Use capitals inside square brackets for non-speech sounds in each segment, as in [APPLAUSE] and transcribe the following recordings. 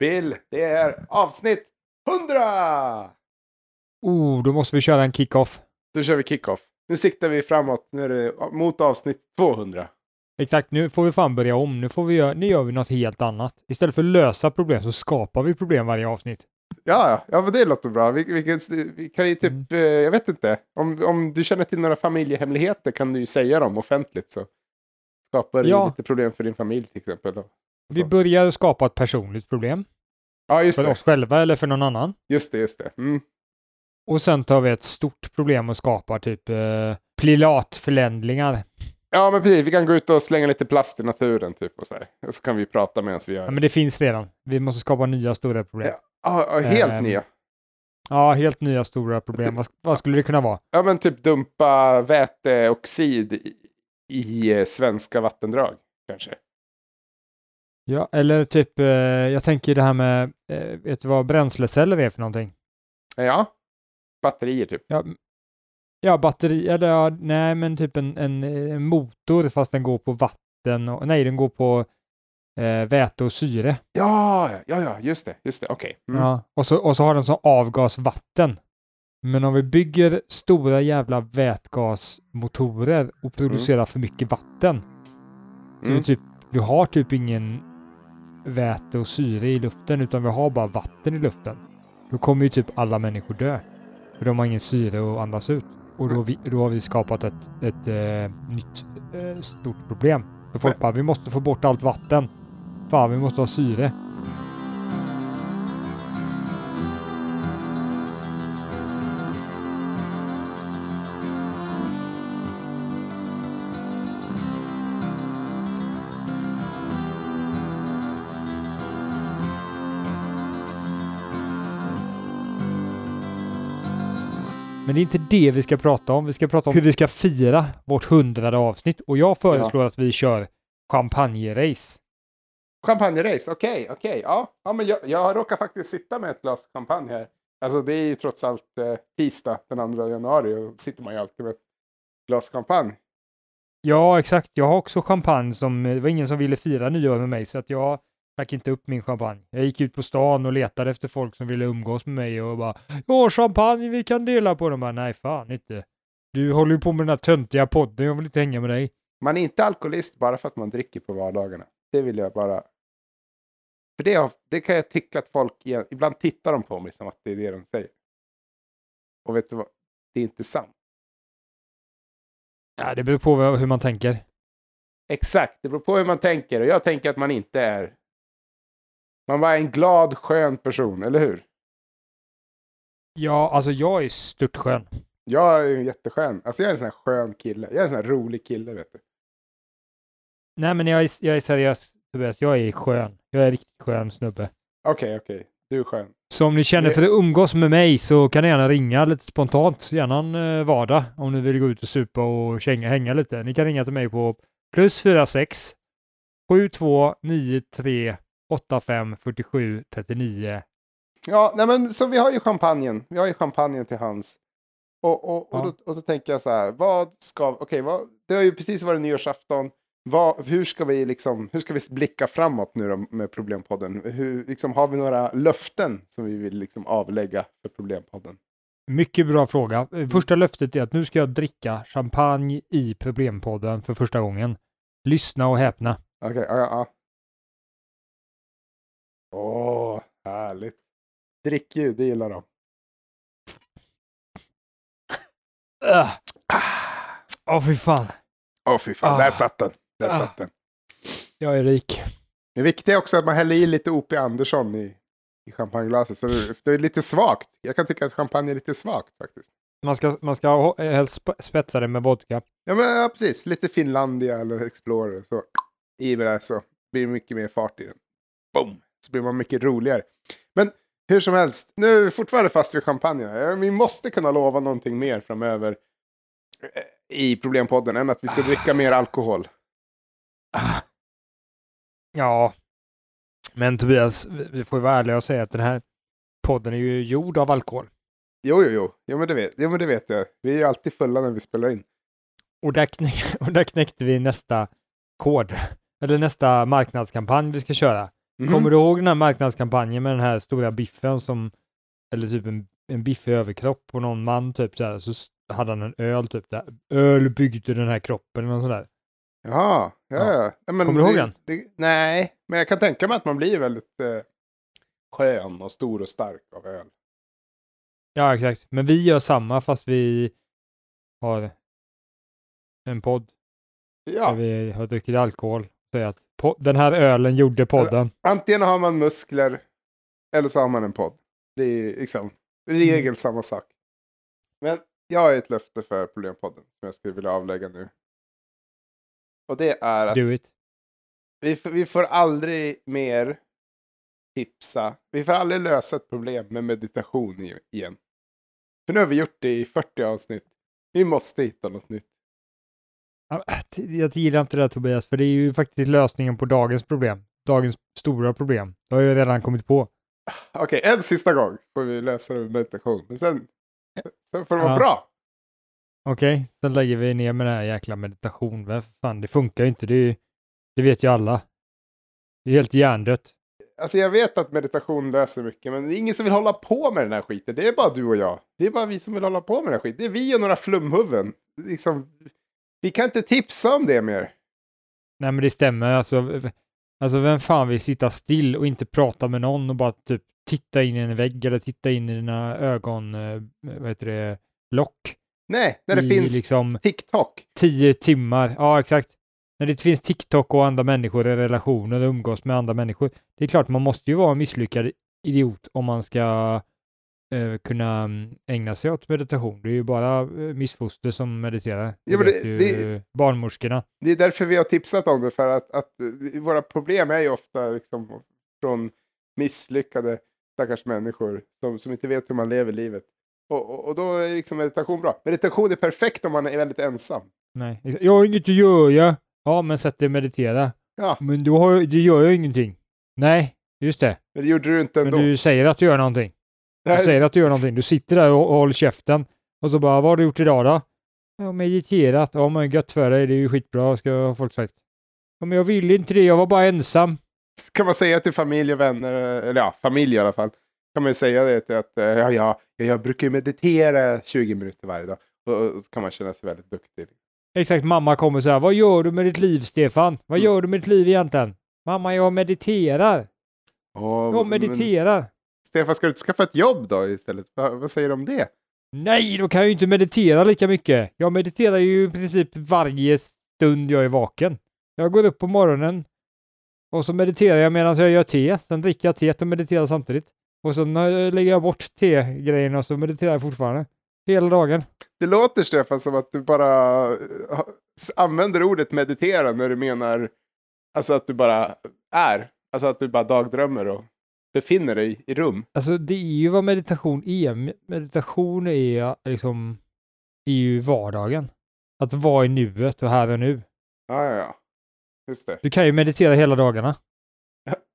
Bill, det är avsnitt 100! Oh, då måste vi köra en kick-off. Då kör vi kickoff. Nu siktar vi framåt nu är det mot avsnitt 200. Exakt, nu får vi fan börja om. Nu, får vi göra, nu gör vi något helt annat. Istället för att lösa problem så skapar vi problem varje avsnitt. Ja, ja, men det låter bra. Vi, vi, kan, vi kan ju typ, Mm. eh, jag vet inte, om, om du känner till några familjehemligheter kan du ju säga dem offentligt så skapar det Ja. lite problem för din familj till exempel. Då. Vi börjar skapa ett personligt problem Ja, just för det. oss själva eller för någon annan. Just det, just det. Mm. Och sen tar vi ett stort problem och skapar typ eh, plilatförändringar. Ja, men precis. Vi kan gå ut och slänga lite plast i naturen typ och så här. Och så kan vi prata medan vi gör Ja, det. men det finns redan. Vi måste skapa nya stora problem. Ja. Ja, ja, helt Ehm. nya. Ja, helt nya stora problem. Vad, vad skulle det kunna vara? Ja, men typ dumpa väteoxid i, i eh, svenska vattendrag kanske. Ja, eller typ, eh, jag tänker det här med, eh, vet du vad bränsleceller är för någonting? Ja, batterier typ. Ja, ja batteri, eller ja, nej men typ en, en, eh, motor fast den går på vatten och, nej den går på eh, väte och syre. Ja, ja, ja, just det, just det, okej. Mm. Ja, och, så, och så har den som avgas vatten. Men om vi bygger stora jävla vätgasmotorer och producerar för mycket vatten. Så Mm. vi, typ, vi har typ ingen väte och syre i luften utan vi har bara vatten i luften. Då kommer ju typ alla människor dö. För de har ingen syre att andas ut. Och då, har vi, då har vi skapat ett, ett eh, nytt eh, stort problem. För folk bara, vi måste få bort allt vatten. Fan, vi måste ha syre. Men det är inte det vi ska prata om. Vi ska prata om hur vi ska fira vårt hundrade avsnitt. Och jag föreslår att vi kör champagne-race. Champagne-race, okej, okej. Ja, ja, men jag, jag råkar faktiskt sitta med ett glas champagne här. Alltså det är ju trots allt eh, tisdag den 2 januari och då sitter man ju alltid med ett glas champagne. Ja, exakt. Jag har också champagne som, det var ingen som ville fira nyår med mig så att jag drack inte upp min champagne. Jag gick ut på stan och letade efter folk som ville umgås med mig och bara Ja, champagne, vi kan dela på dem. Bara, Nej, fan inte. Du håller ju på med den här töntiga podden, jag vill inte hänga med dig. Man är inte alkoholist bara för att man dricker på vardagarna. Det vill jag bara... För det, har- det kan jag tycka att folk... Ibland tittar de på mig som att det är det de säger. Och vet du vad? Det är inte sant. Ja, det beror på hur man tänker. Exakt, det beror på hur man tänker. Och jag tänker att man inte är... Man var en glad, skön person, eller hur? Ja, alltså jag är störtskön. Jag är jätteskön. Alltså jag är en sån här skön kille. Jag är en sån här rolig kille, vet du. Nej, men jag är, jag är seriös, Tobias. Jag är skön. Jag är riktigt skön snubbe. Okej, okej. Du är skön. Så om ni känner för att umgås med mig så kan ni gärna ringa lite spontant. Gärna en eh, vardag om ni vill gå ut och supa och känga, hänga lite. Ni kan ringa till mig på plus 46 72 93 85 47 39. Ja, nej men så vi har ju champagnen. Vi har ju champagnen till hands. Och, och, och, Ja. då, och då tänker jag så här, vad ska, okej, vad, det har ju precis varit nyårsafton. Vad, hur ska vi liksom, hur ska vi blicka framåt nu då med Problempodden? Hur, liksom, har vi några löften som vi vill liksom avlägga för Problempodden? Mycket bra fråga. Eh, Första löftet är att nu ska jag dricka champagne i Problempodden för första gången. Lyssna och häpna. Okej, ja, ja, ja. Åh, härligt. Drickljud, det gillar de. Åh, Åh fy fan. Åh, fy fan, Ah. där satt den. Där Ah. satt den. Jag är rik. Det viktiga är också att man häller i lite O.P. Andersson i, i champagneglaset. Så det, det är lite svagt. Jag kan tycka att champagne är lite svagt faktiskt. Man ska, man ska helst sp- spetsa det med vodka. Ja, men ja, precis. Lite Finlandia eller Explorer. Så i med det här så blir det mycket mer fart i den. Boom! Så blir man mycket roligare. Men hur som helst, nu är vi fortfarande fast vid champagne. här. Vi måste kunna lova någonting mer framöver eh, i Problempodden än att vi ska dricka mer alkohol. Ja, men Tobias, vi får ju vara ärliga och säga att den här podden är ju gjord av alkohol. Jo, jo, jo. Jo, men det vet, jo, men det vet jag. Vi är ju alltid fulla när vi spelar in. Och där, knä- [LAUGHS] och där knäckte vi nästa kod, eller nästa marknadskampanj vi ska köra. Mhm. Kommer du ihåg den här marknadskampanjen med den här stora biffen som, eller typ en, en biff i överkropp på någon man typ så här, så hade han en öl typ där. Öl byggde den här kroppen eller något sånt där. Ja, ja, Ja. ja. men Kommer du ihåg den? Det, nej, men jag kan tänka mig att man blir väldigt eh, skön och stor och stark av öl. Ja, exakt. Men vi gör samma fast vi har en podd där Ja, vi har druckit alkohol. Säger att den här ölen gjorde podden. antingen har man muskler eller så har man en podd. Det är liksom i Mm. regel samma sak. Men jag har ett löfte för Problempodden som jag skulle vilja avlägga nu. Och det är att Do it. vi, vi får aldrig mer tipsa. Vi får aldrig lösa ett problem med meditation igen. För nu har vi gjort det i 40 avsnitt. Vi måste hitta något nytt. T- Jag gillar inte det där Tobias, för det är ju faktiskt lösningen på dagens problem. Dagens stora problem. Det har jag redan kommit på. Okej, en sista gång får vi lösa det med meditation. Men sen, sen får det vara Ja. bra. Okej, sen lägger vi ner med den här jäkla meditation. Men fan, det funkar ju inte. Det, ju- det vet ju alla. Det är helt hjärndött. Alltså jag vet att meditation löser mycket, men det är ingen som vill hålla på med den här skiten. Det är bara du och jag. Det är bara vi som vill hålla på med den här skiten. Det är vi och några flumhuvuden. Liksom, vi kan inte tipsa om det mer. Nej, men det stämmer. Alltså, alltså, vem fan vill sitta still och inte prata med någon och bara typ titta in i en vägg eller titta in i dina ögon, eh, vad heter det, lock Nej, när det i finns liksom TikTok. tio timmar. Ja, exakt. När det finns TikTok och andra människor i relationer och umgås med andra människor. Det är klart, man måste ju vara en misslyckad idiot om man ska eh, kunna mm, ägna sig åt meditation. Det är ju bara eh, missfoster som mediterar. Det Ja, men det- ju det- barnmorskorna. Det är därför vi har tipsat om det, för att, att eh, våra problem är ju ofta liksom från misslyckade stackars människor som, som inte vet hur man lever livet. Och, och, och då är liksom meditation bra. Meditation är perfekt om man är väldigt ensam. Nej, jag har inget att göra. Ja, men sätt dig och meditera. Ja, Men du, har, du gör ju ingenting. Nej, just det. men det gjorde du inte Men ändå. du säger att du gör någonting. Du säger att du gör någonting. Du sitter där och, och håller käften. Och så bara, vad har du gjort idag då? Jag har mediterat. Ja, men gött för dig. Det är ju skitbra, ska folk sagt. Ja, men jag vill inte det. Jag var bara ensam. [LAUGHS] kan man säga till familj och vänner, eller ja, familj i alla fall, kan man ju säga det till att eh, ja, ja, jag brukar ju meditera 20 minuter varje dag. Och, och så kan man känna sig väldigt duktig. Exakt, mamma kommer så här. Vad gör du med ditt liv, Stefan? Vad Mm. gör du med ditt liv egentligen? Mamma, jag mediterar. Och, Jag men, mediterar. Stefan, ska du inte skaffa ett jobb då istället? Va, vad säger du om det? Nej, då kan jag ju inte meditera lika mycket. Jag mediterar ju i princip varje stund jag är vaken. Jag går upp på morgonen och så mediterar jag medan jag gör te. Sen dricker jag teet och mediterar samtidigt. Och sen eh, lägger jag bort tegrejerna och så mediterar jag fortfarande. Hela dagen. Det låter Stefan som att du bara eh, använder ordet meditera när du menar alltså att du bara är. Alltså att du bara dagdrömmer och befinner dig i rum. Alltså det är ju vad meditation är. Me- Meditation är liksom är ju vardagen. Att vara i nuet och här och nu. Ja, ja, ja. Just det. Du kan ju meditera hela dagarna.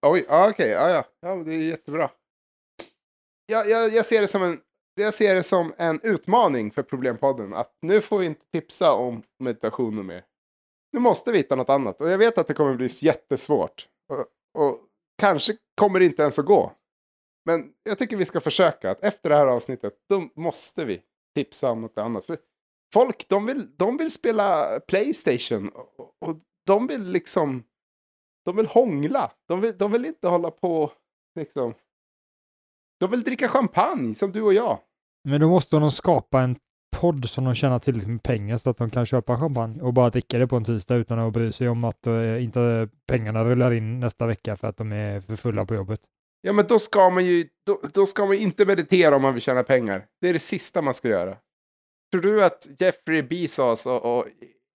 Oj, ja, okej, ja, ja. ja, det är jättebra. Jag, jag, jag, ser det som en, jag ser det som en utmaning för Problempodden. Att nu får vi inte tipsa om meditation mer. Nu måste vi hitta något annat. Och jag vet att det kommer bli jättesvårt. Och, och kanske kommer det inte ens att gå. Men jag tycker vi ska försöka. Att efter det här avsnittet, då måste vi tipsa om något annat. För folk, de vill, de vill spela Playstation. Och, och de vill liksom de vill hångla. De vill, de vill inte hålla på liksom. De vill dricka champagne som du och jag. Men då måste de skapa en podd som de tjänar tillräckligt med pengar så att de kan köpa champagne och bara dricka det på en tisdag utan att bry sig om att eh, inte pengarna rullar in nästa vecka för att de är för fulla på jobbet. Ja, men då ska man ju då, då ska man inte meditera om man vill tjäna pengar. Det är det sista man ska göra. Tror du att Jeffrey Bezos och, och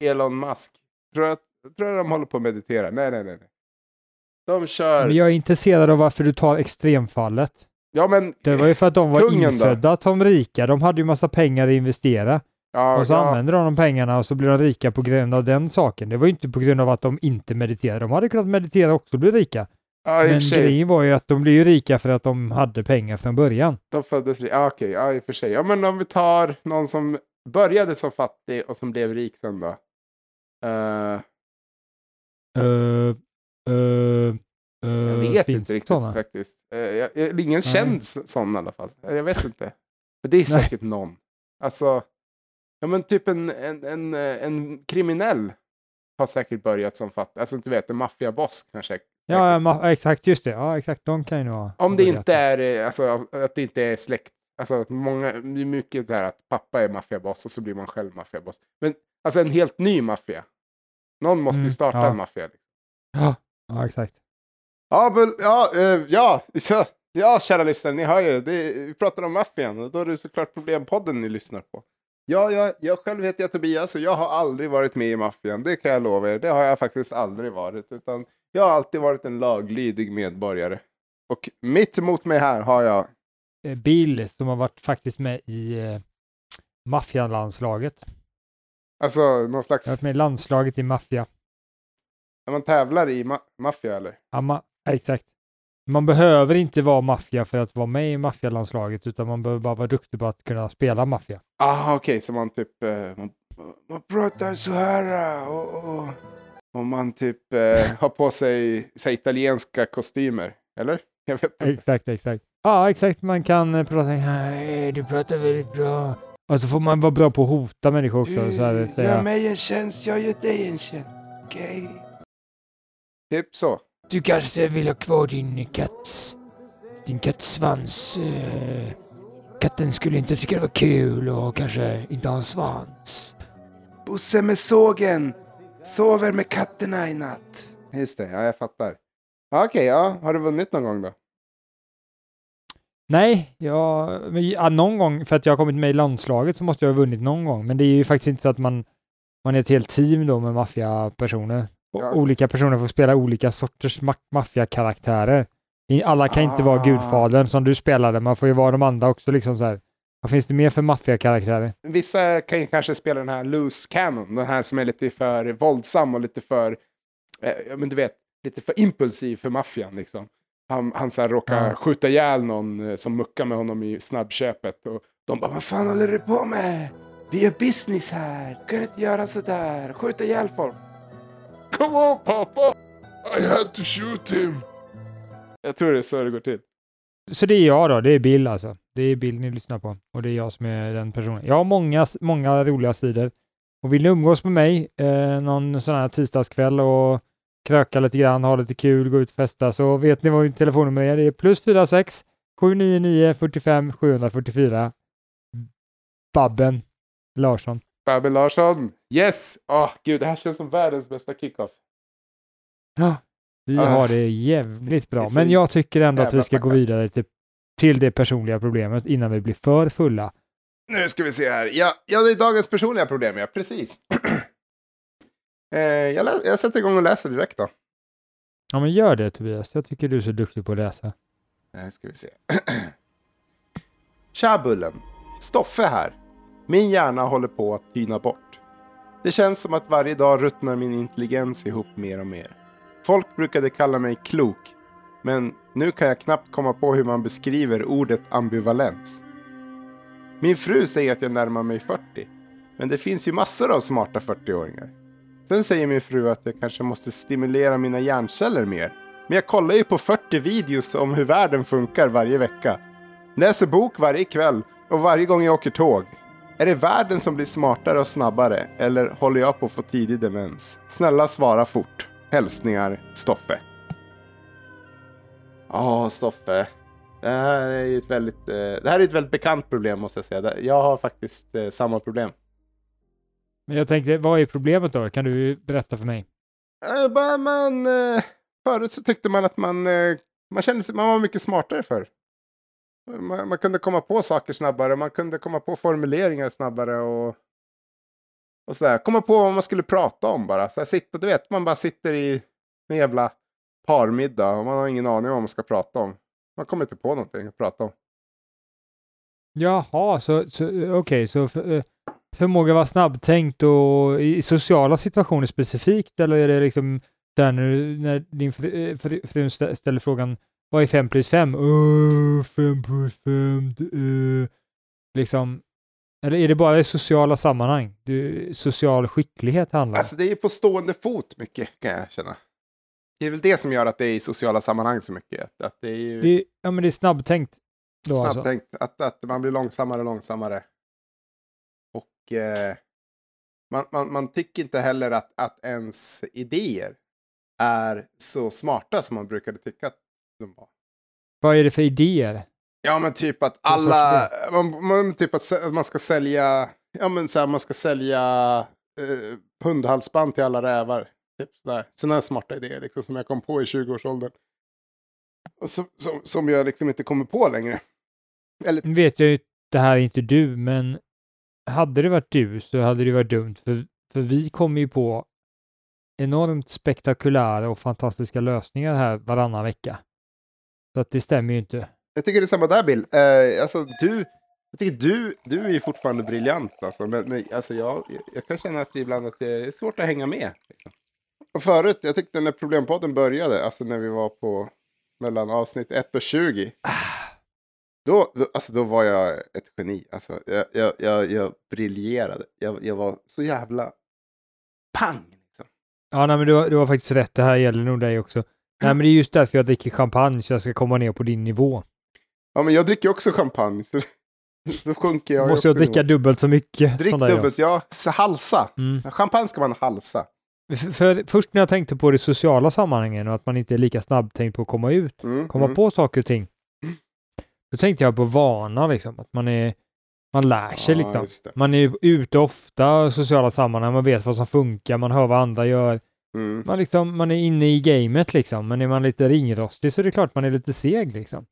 Elon Musk, tror att, tror de håller på att meditera? Nej, nej, nej. nej. De kör... Men jag är intresserad av varför du tar extremfallet. Ja, men... Det var ju för att de var infödda som rika. De hade ju massa pengar att investera Ja, och så ja, använde de de pengarna och så blev de rika på grund av den saken. Det var ju inte på grund av att de inte mediterade. De hade kunnat meditera också och bli rika. ja, Men grejen var ju att de blev ju rika för att de hade pengar från början. De föddes... Ja, okej. Ja, i och för sig. Ja, men om vi tar någon som började som fattig och som blev rik sen då. Eh, Uh, uh, Jag Uh, vet inte riktigt sådana? faktiskt. Eh, jag, jag, ingen känd s- sån i alla fall. Eh, Jag vet inte. Men det är Nej. säkert någon. Alltså, ja men typ en, en, en, eh, en kriminell har säkert börjat som fatt, alltså du vet en maffiaboss kanske. Ja, ma- exakt, just det. Ja, exakt. De kan ju nog ha Om det inte är, eh, alltså att det inte är släkt. Alltså många, det är mycket det här att pappa är maffiaboss och så blir man själv maffiaboss. Men alltså en helt ny maffia. Någon måste ju Mm, starta ja. en maffia. Liksom. Ja, ja, exakt. Ja, bull, ja, eh, ja, ja, ja, kära lyssnare, ni hör ju, det, vi pratar om maffian och då är det såklart Problempodden ni lyssnar på. Ja, jag, jag själv heter jag Tobias och jag har aldrig varit med i maffian, det kan jag lova er. Det har jag faktiskt aldrig varit, utan jag har alltid varit en laglydig medborgare. Och mitt emot mig här har jag, Eh, Bill som har varit faktiskt med i eh, maffialandslaget. alltså någon Jag har slags, varit med i landslaget i maffia. när man tävlar i ma- maffia eller? Ja, ma- exakt. Man behöver inte vara maffia för att vara med i maffialandslaget utan man behöver bara vara duktig på att kunna spela maffia. Ah, okej, så man typ, eh, man, man pratar så här eh, och, och, och man typ eh, har på sig så italienska kostymer, eller? Jag vet inte. Exakt, exakt. Ja, exakt. Man kan eh, prata Hej, du pratar väldigt bra. Och så får man vara bra på att hota människor också. Så här, säga, mig en tjänst, jag gör dig en tjänst. Okej. Typ så. Du kanske vill ha kvar din katt. Din kattsvans. Eh, katten skulle inte tycka det var kul och kanske inte ha en svans. Bosse med sågen sover med katterna i natt. Just det, ja jag fattar. Okej, ja. Har du vunnit någon gång då? Nej, ja, men, ja, någon gång, för att jag har kommit med i landslaget så måste jag ha vunnit någon gång. Men det är ju faktiskt inte så att man, man är ett helt team då med maffiapersoner. Och Ja. Olika personer får spela olika sorters ma- maffiakaraktärer. Alla kan inte vara Ah. gudfadern som du spelade, man får ju vara de andra också liksom så här. Vad finns det mer för maffiakaraktärer? Vissa kan ju kanske spela den här loose cannon, den här som är lite för våldsam och lite för, eh, men du vet, lite för impulsiv för maffian liksom. Han, han så här råkar Ja. skjuta ihjäl någon eh, som muckar med honom i snabbköpet och de bara vad fan håller du på med? Vi gör business här, du kan inte göra sådär, skjuta ihjäl folk. Come on pappa! I had to shoot him! Jag tror det är så det går till. Så det är jag då, det är Bill alltså. Det är Bill ni lyssnar på och det är jag som är den personen. Jag har många, många roliga sidor. Och vill ni umgås med mig eh, någon sån här tisdagskväll och kröka lite grann, ha lite kul, gå ut och festa så vet ni vad mitt telefonnummer är. Det är plus 46 799 45 744. Babben Larsson. Babbe Larsson, yes! Åh gud, det här känns som världens bästa kickoff. Ja, vi Ah. har det jävligt bra. Men jag tycker ändå att vi ska gå vidare till, till det personliga problemet innan vi blir för fulla. Nu ska vi se här. Ja, ja det är dagens personliga problem, ja. Precis. [CLEARS THROAT] eh, jag, lä- jag sätter igång och läser direkt då. Ja, men gör det Tobias. Jag tycker du är så duktig på att läsa. Nu ska vi se. [CLEARS THROAT] Tja Bullen! Stoffe här. Min hjärna håller på att tyna bort. Det känns som att varje dag ruttnar min intelligens ihop mer och mer. Folk brukade kalla mig klok, men nu kan jag knappt komma på hur man beskriver ordet ambivalens. Min fru säger att jag närmar mig 40, men det finns ju massor av smarta 40-åringar. Sen säger min fru att jag kanske måste stimulera mina hjärnceller mer. Men jag kollar ju på 40 videos om hur världen funkar varje vecka. Läser bok varje kväll och varje gång jag åker tåg. Är det världen som blir smartare och snabbare eller håller jag på att få tidig demens? Snälla svara fort. Hälsningar Stoffe. Ja, Stoffe. Det här är ju ett väldigt, eh, det här är ett väldigt bekant problem måste jag säga. Jag har faktiskt eh, samma problem. Men jag tänkte, vad är problemet då? Kan du berätta för mig? Eh, bara man, förut så tyckte man att man, man kände sig, man var mycket smartare för. Man, man kunde komma på saker snabbare, man kunde komma på formuleringar snabbare och, och sådär. Komma på vad man skulle prata om bara. Så här, sitta, du vet, man bara sitter i en jävla parmiddag och man har ingen aning om vad man ska prata om. Man kommer inte på någonting att prata om. Jaha, så, så okej, så för, eh, förmåga att vara snabbtänkt och i sociala situationer specifikt eller är det liksom där när, när din fru, eh, fru, ställer frågan vad är 5 plus 5? Åh, 5 plus 5, det är... Liksom, eller är det bara i sociala sammanhang? Du, social skicklighet handlar? Alltså det är ju på stående fot mycket kan jag känna. Det är väl det som gör att det är i sociala sammanhang så mycket. Att, det är ju Det, ja, men det är snabbtänkt. Då alltså. snabbtänkt. Att, att man blir långsammare och långsammare. Och eh, man, man, man tycker inte heller att, att ens idéer är så smarta som man brukade tycka att de var. Vad är det för idéer? Ja men typ att alla, man, man, typ att man ska sälja, ja men så här, man ska sälja eh, hundhalsband till alla rävar. Typ sådär. Sådana här smarta idéer liksom, som jag kom på i 20-årsåldern. Och som, som, som jag liksom inte kommer på längre. Eller, Nu vet jag ju, det här är inte du, men hade det varit du så hade det varit dumt, för, för vi kommer ju på enormt spektakulära och fantastiska lösningar här varannan vecka. Så att det stämmer ju inte. jag tycker det är samma där Bill. Eh, alltså du, jag tycker du, du är ju fortfarande briljant alltså. Men, men alltså jag, jag kan känna att det ibland att det är svårt att hänga med. Liksom. Och förut, jag tyckte när Problempodden började, alltså när vi var på mellan avsnitt 1 och 20. Då, då, alltså då var jag ett geni. Alltså, jag, jag, jag, jag briljerade. Jag, jag var så jävla pang. Liksom. Ja, nej, men du, du har faktiskt rätt. Det här gäller nog dig också. Nej, men det är just därför jag dricker champagne, så jag ska komma ner på din nivå. Ja, men jag dricker också champagne. Så [LAUGHS] då sjunker jag. Måste jag dricka dubbelt så mycket. Drick dubbelt, ja. Halsa. Mm. Champagne ska man halsa. För, för först när jag tänkte på det sociala sammanhangen och att man inte är lika snabbtänkt på att komma ut, Mm, komma mm. på saker och ting. Då tänkte jag på vana, liksom. Att man är, man lär sig Ja, liksom. Man är ute ofta i sociala sammanhang, man vet vad som funkar, man hör vad andra gör. Mm. Man, liksom, man är inne i gamet liksom, men är man lite ringrostig så är det klart man är lite seg liksom.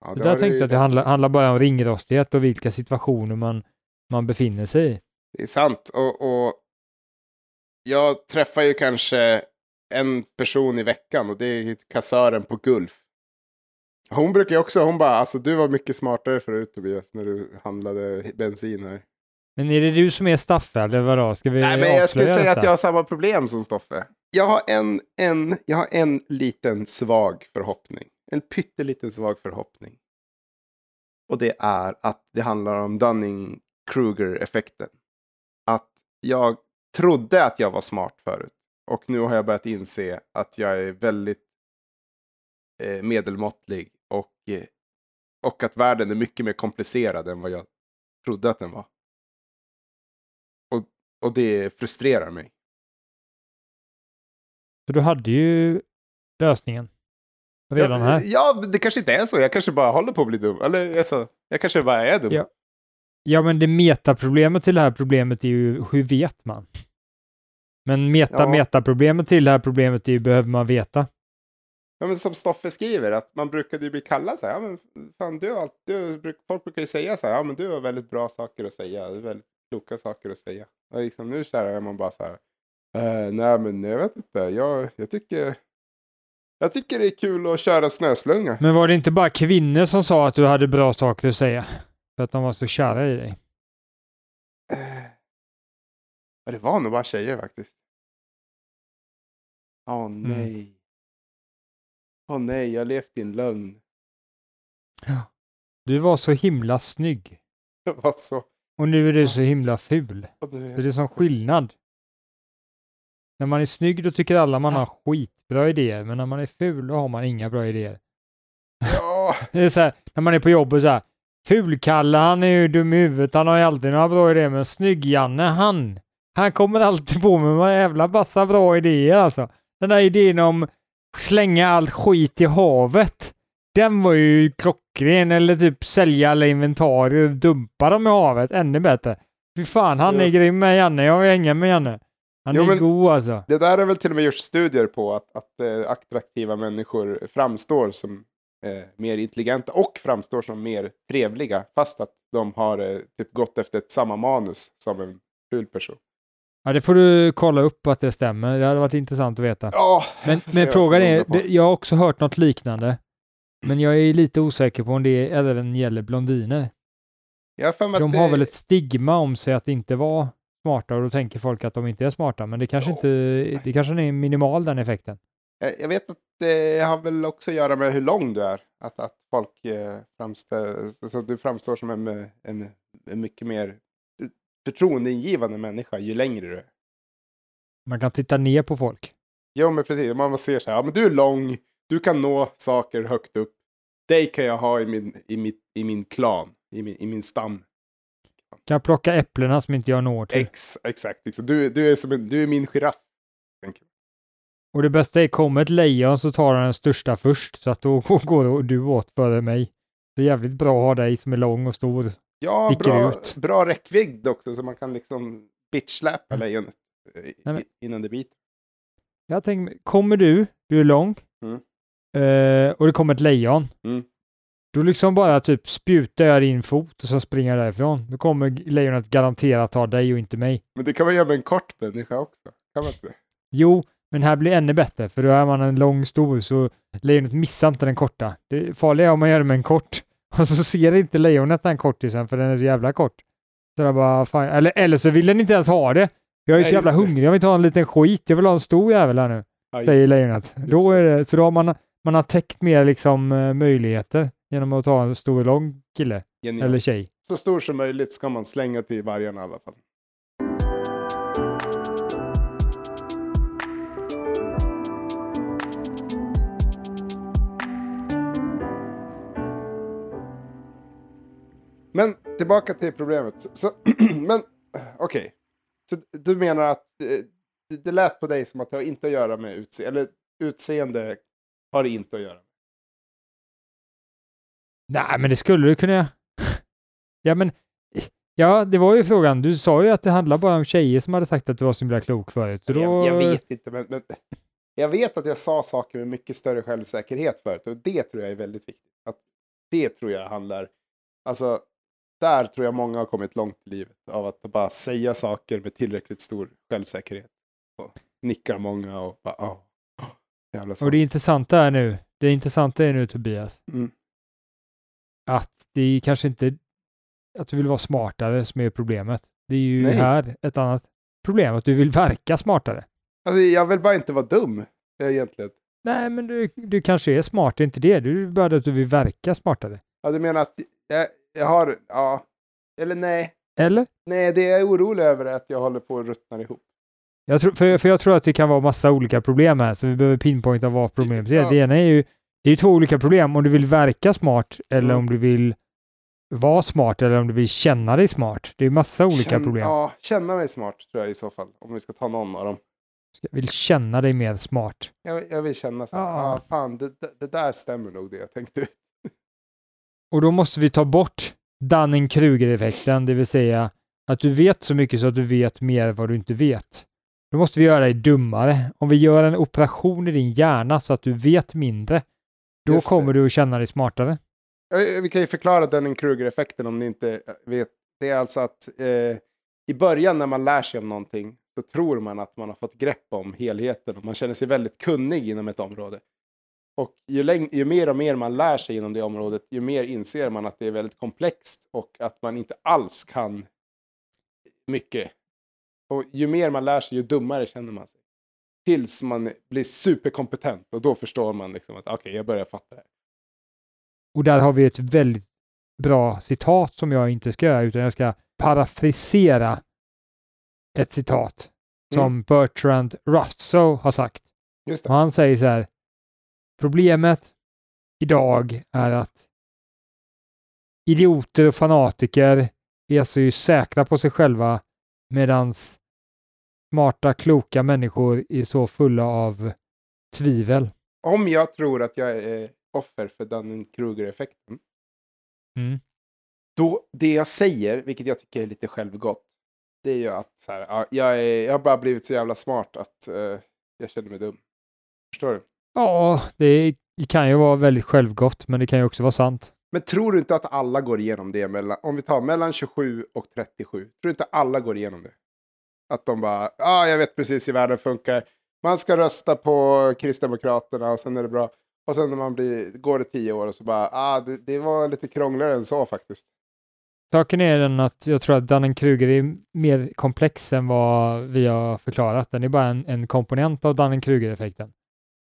Ja, det där tänkte jag att det handlar, handlar bara om ringrostighet och vilka situationer man, man befinner sig i. Det är sant. Och, och jag träffar ju kanske en person i veckan och det är kassören på Gulf. Hon brukar ju också, hon bara, alltså du var mycket smartare förut Tobias när du handlade bensin här. Men är det du som är Staffe eller vadå? Ska vi Nej men jag skulle säga att detta? jag har samma problem som Stoffe. Jag har en, en, jag har en liten svag förhoppning. En pytteliten svag förhoppning. Och det är att det handlar om Dunning-Kruger-effekten. Att jag trodde att jag var smart förut. Och nu har jag börjat inse att jag är väldigt eh, medelmåttlig. Och, eh, och att världen är mycket mer komplicerad än vad jag trodde att den var. Och, och det frustrerar mig. Så du hade ju lösningen redan ja, här. Ja, det kanske inte är så. Jag kanske bara håller på att bli dum. Eller alltså, jag kanske bara är dum. Ja. Ja, men det metaproblemet till det här problemet är ju hur vet man? Men meta Ja. metaproblemet till det här problemet är ju behöver man veta. Ja, men som Stoffe skriver, att man brukade ju bli kallad så här, ja men fan du allt, du, folk brukar ju säga så här, ja men du har väldigt bra saker att säga, du har väldigt kloka saker att säga. Och liksom nu så här är man bara så här, eh, nej men jag vet inte, jag, jag tycker, jag tycker det är kul att köra snöslunga. Men var det inte bara kvinnor som sa att du hade bra saker att säga? För att de var så kära i dig? Ja, det var nog bara tjejer faktiskt. Åh nej. Åh nej, jag levt i en lögn. Du var så himla snygg. [LAUGHS] Det var så. Och nu är du så himla ful. Det är som skillnad. När man är snygg då tycker alla man har skitbra idéer, men när man är ful då har man inga bra idéer. Ja, [LAUGHS] Det är så här, när man är på jobbet så här, Fulkalle han är ju dum i huvudet, han har ju alltid några bra idéer, men snygg-Janne han, han kommer alltid på med några jävla massa bra idéer alltså. Den där idén om slänga allt skit i havet, den var ju klockren, eller typ sälja alla inventarier dumpa dem i havet, ännu bättre. Fy fan, han är Ja. grym med Janne, jag vill hänga med Janne. Han Jo, är god alltså. Det där är väl till och med gjort studier på att, att eh, attraktiva människor framstår som eh, mer intelligenta och framstår som mer trevliga fast att de har eh, typ gått efter ett samma manus som en ful person. Ja, det får du kolla upp att det stämmer. Det hade varit intressant att veta. Ja, Men, [LAUGHS] men frågan är, det, jag har också hört något liknande. Men jag är lite osäker på om det även gäller blondiner. Har att De det- har väl ett stigma om sig att inte vara smarta och då tänker folk att de inte är smarta. Men det kanske Ja. inte, det kanske är minimal den effekten. Jag jag vet att det har väl också att göra med hur lång du är. Att, att folk eh, framstår, så du framstår som en, eh, en, en mycket mer förtroendeingivande människa ju längre du är. Man kan titta ner på folk. Jo, men precis. Man ser så här, ja men du är lång, du kan nå saker högt upp. Dig kan jag ha i min, i mitt, i min klan, i min, i min stam. Kan jag plocka äpplena som inte jag når till? Ex, exakt, liksom. du, du, är som en, du är min giraff. Och det bästa är, kommer ett lejon så tar han den största först, så att då [LAUGHS] går du åt före mig. Det är jävligt bra att ha dig som är lång och stor. Ja, bra, ut. bra räckvidd också så man kan liksom bitchsläpa Mm. lejonet eh, men- innan det biter. Jag tänker, kommer du, du är lång, Mm. eh, och det kommer ett lejon. Mm. Då liksom bara typ spjutar jag din fot och så springer jag därifrån. Då kommer lejonet garanterat ta dig och inte mig. Men det kan man göra med en kort människa också. Kan man inte det? Jo, men här blir ännu bättre, för då är man en lång stor så lejonet missar inte den korta. Det farliga är om man gör det med en kort [LAUGHS] och så ser inte lejonet den kortisen för den är så jävla kort. Så jag bara, fan, eller, eller så vill den inte ens ha det. Jag är Nej, så jävla det. hungrig, jag vill inte ha en liten skit, jag vill ha en stor jävel här nu, Ja, säger det. lejonet. Då är det, så då har man, man har täckt mer liksom eh, möjligheter genom att ta en stor lång kille Genialt. eller tjej. Så stor som möjligt ska man slänga till vargarna i alla fall. Men tillbaka till problemet. Så, [CLEARS THROAT] men [CLEARS THROAT] okej. Så du menar att eh, det, det lät på dig som att det har inte att göra med utseende, eller utseende har det inte att göra med. Nej, men det skulle du kunna göra. [LAUGHS] Ja, men ja, det var ju frågan. Du sa ju att det handlar bara om tjejer som hade sagt att du var så himla klok förut. Då... Jag, jag vet inte, men, men jag vet att jag sa saker med mycket större självsäkerhet förut och det tror jag är väldigt viktigt. Att det tror jag handlar, alltså där tror jag många har kommit långt i livet av att bara säga saker med tillräckligt stor självsäkerhet. Och nickar många och bara, åh, jävla Och det intressanta är nu, det intressanta är nu Tobias, Mm. Att det är kanske inte att du vill vara smartare som är problemet. Det är ju Nej. här ett annat problem, att du vill verka smartare. Alltså jag vill bara inte vara dum eh, egentligen. Nej, men du, du kanske är smart, det är inte det. Du är bara att du vill verka smartare. Ja, du menar att jag, jag har, ja, eller nej. Eller? Nej, det jag är orolig över är att jag håller på att ruttna ihop. Jag tror, för, för jag tror att det kan vara massa olika problem här, så vi behöver pinpointa vad problemet är. Ja. Det ena är ju, det är två olika problem, om du vill verka smart eller Mm. om du vill vara smart eller om du vill känna dig smart. Det är massa olika Känn- problem. Ja, känna mig smart tror jag i så fall. Om vi ska ta någon av dem. Jag vill känna dig mer smart. Jag, jag vill känna så Ja. ah, fan, det, det, det där stämmer nog det jag tänkte ut. [LAUGHS] Och då måste vi ta bort Dunning-Kruger-effekten, det vill säga att du vet så mycket så att du vet mer vad du inte vet. Då måste vi göra dig dummare. Om vi gör en operation i din hjärna så att du vet mindre, då Just det. kommer du att känna dig smartare. Vi kan ju förklara Dunning-Kruger-effekten om ni inte vet. Det är alltså att eh, i början när man lär sig om någonting så tror man att man har fått grepp om helheten och man känner sig väldigt kunnig inom ett område. Och ju, läng- ju mer och mer man lär sig inom det området, ju mer inser man att det är väldigt komplext och att man inte alls kan mycket. Och ju mer man lär sig, ju dummare känner man sig. Tills man blir superkompetent och då förstår man liksom att okej, jag börjar fatta det. Och där har vi ett väldigt bra citat som jag inte ska göra, utan jag ska parafrisera ett citat som Mm. Bertrand Russell har sagt. Och han säger så här. Problemet idag är att idioter och fanatiker är så säkra på sig själva medans smarta, kloka människor är så fulla av tvivel. Om jag tror att jag är offer för Dunning-Kruger-effekten, Mm. då det jag säger, vilket jag tycker är lite självgott, det är ju att så här, ja, jag, är, jag har bara blivit så jävla smart att eh, jag känner mig dum. Förstår du? Ja, det kan ju vara väldigt självgott, men det kan ju också vara sant. Men tror du inte att alla går igenom det mellan, om vi tar mellan 27 och 37, tror du inte alla går igenom det? Att de bara, ja, ah, jag vet precis hur världen funkar. Man ska rösta på Kristdemokraterna och sen är det bra. Och sen när man blir, går det tio år och så bara, ah, det, det var lite krångligare än så faktiskt. Saken är den att jag tror att Dunning-Kruger är mer komplex än vad vi har förklarat. Den är bara en, en komponent av Dunning-Kruger-effekten.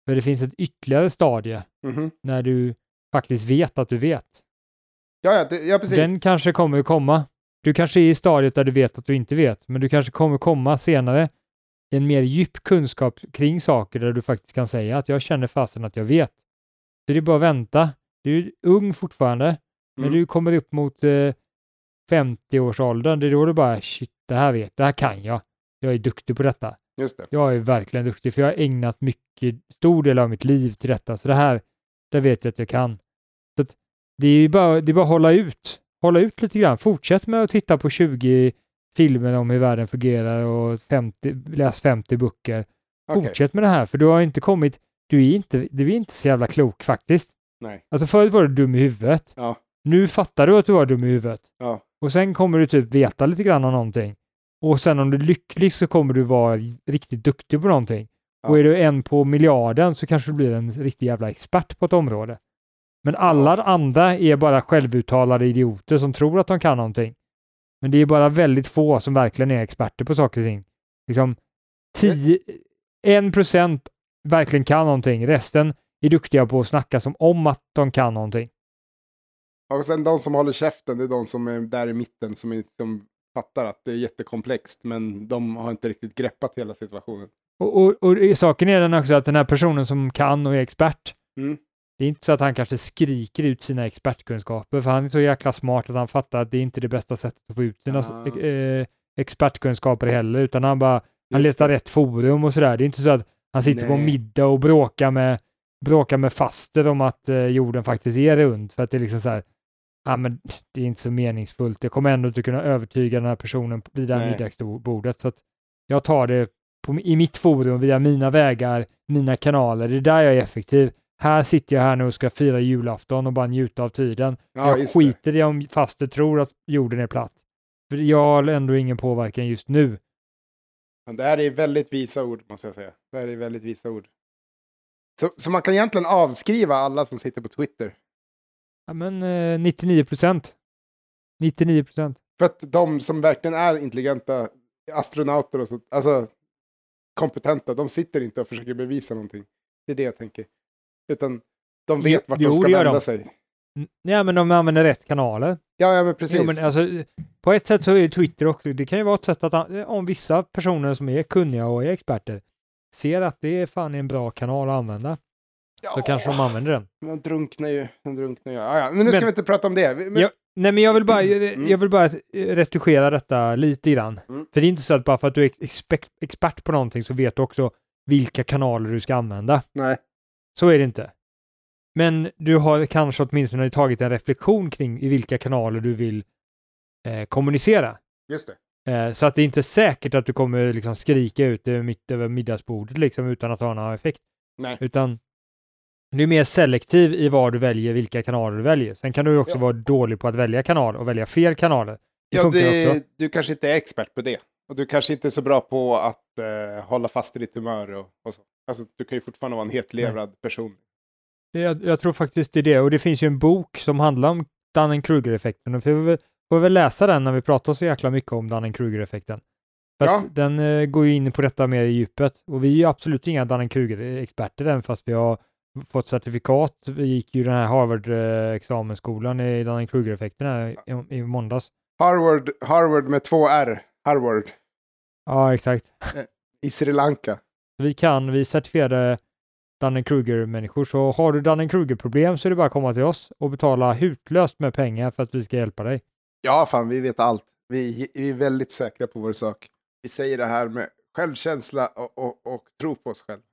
För det finns ett ytterligare stadie Mhm. när du faktiskt vet att du vet. Ja, ja, det, ja, precis. Den kanske kommer att komma. Du kanske är i stadiet där du vet att du inte vet, men du kanske kommer komma senare en mer djup kunskap kring saker där du faktiskt kan säga att jag känner fasen att jag vet. Så det är bara att vänta. Du är ung fortfarande, när Mm. du kommer upp mot eh, 50-årsåldern, det är då du bara shit, det här vet, det här kan jag. Jag är duktig på detta. Just det. Jag är verkligen duktig, för jag har ägnat mycket, stor del av mitt liv till detta, så det här, det vet jag att jag kan. Så det är bara, det är bara att hålla ut. Hålla ut lite grann. Fortsätt med att titta på 20 filmer om hur världen fungerar och 50, läs 50 böcker. Okej. Fortsätt med det här, för du har inte kommit, du är inte, du är inte så jävla klok faktiskt. Nej. Alltså förut var du dum i huvudet. Ja. Nu fattar du att du var dum i huvudet. Ja. Och sen kommer du typ veta lite grann om någonting. Och sen om du är lycklig så kommer du vara riktigt duktig på någonting. Ja. Och är du en på miljarden så kanske du blir en riktig jävla expert på ett område. Men alla andra är bara självuttalade idioter som tror att de kan någonting. Men det är bara väldigt få som verkligen är experter på saker och ting. Liksom 10, 1 procent verkligen kan någonting. Resten är duktiga på att snacka som om att de kan någonting. Och sen de som håller käften, det är de som är där i mitten som, är, som fattar att det är jättekomplext, men de har inte riktigt greppat hela situationen. Och, och, och saken är den också att den här personen som kan och är expert, Mm. Det är inte så att han kanske skriker ut sina expertkunskaper, för han är så jäkla smart att han fattar att det är inte det bästa sättet att få ut sina eh, expertkunskaper heller, utan han bara, han letar rätt forum och sådär. Det är inte så att han sitter på Nej. middag och bråkar med, bråkar med faster om att eh, jorden faktiskt är rund, för att det är liksom så här, ja men det är inte så meningsfullt, jag kommer ändå inte kunna övertyga den här personen vid det här Nej. middagsbordet, så att jag tar det på, i mitt forum via mina vägar, mina kanaler, det är där jag är effektiv. Här sitter jag här nu och ska fira julafton och bara njuta av tiden. Ja, jag skiter i om faster tror att jorden är platt. För jag har ändå ingen påverkan just nu. Men det här är väldigt visa ord, måste jag säga. Det här är väldigt visa ord. Så, så man kan egentligen avskriva alla som sitter på Twitter. Ja, men eh, 99 procent. 99 procent. För att de som verkligen är intelligenta, astronauter och så, alltså kompetenta, de sitter inte och försöker bevisa någonting. Det är det jag tänker. Utan de vet vart jo, de ska vända de. sig. Nej, men de använder rätt kanaler. Ja, ja men precis. Jo, men alltså, på ett sätt så är Twitter också, det kan ju vara ett sätt att om vissa personer som är kunniga och är experter ser att det är fan en bra kanal att använda, ja, så kanske de använder den. Man drunknar ju. Man drunknar ju. Ja, ja. Men nu ska Men- vi inte prata om det. Men, Ja, nej, men jag vill bara, [CLEARS THROAT] Mm. jag vill bara eh, retuschera detta lite grann. Mm. För det är inte så att bara för att du är expert, expert på någonting så vet du också vilka kanaler du ska använda. Nej. Så är det inte. Men du har kanske åtminstone tagit en reflektion kring i vilka kanaler du vill eh, kommunicera. Just det. Eh, så att det är inte säkert att du kommer liksom skrika ut det mitt över middagsbordet liksom utan att ha någon effekt. Nej. Utan du är mer selektiv i vad du väljer, vilka kanaler du väljer. Sen kan du också Ja. vara dålig på att välja kanal och välja fel kanaler. Det Ja, det, du kanske inte är expert på det. Och du kanske inte är så bra på att eh, hålla fast i ditt humör och, och så. Alltså, du kan ju fortfarande vara en hetlevrad person. Det- Jag, jag tror faktiskt det är det. Och det finns ju en bok som handlar om Dunning-Kruger-effekten. Och vi får väl, får väl läsa den när vi pratar så jäkla mycket om Dunning-Kruger-effekten. För Ja. att den eh, går ju in på detta mer i djupet. Och vi är ju absolut inga Dunning-Kruger-experter än, fast vi har fått certifikat. Vi gick ju den här Harvard-examensskolan i Dunning-Kruger-effekten här i, i måndags. Harvard, Harvard med två R. Harvard. Ja, exakt. I Sri Lanka. Vi kan, vi certifierade Dunning-Kruger-människor, så har du Dunning-Kruger-problem så är det bara att komma till oss och betala hutlöst med pengar för att vi ska hjälpa dig. Ja, fan, vi vet allt. Vi, vi är väldigt säkra på vår sak. Vi säger det här med självkänsla och, och, och tro på oss själva.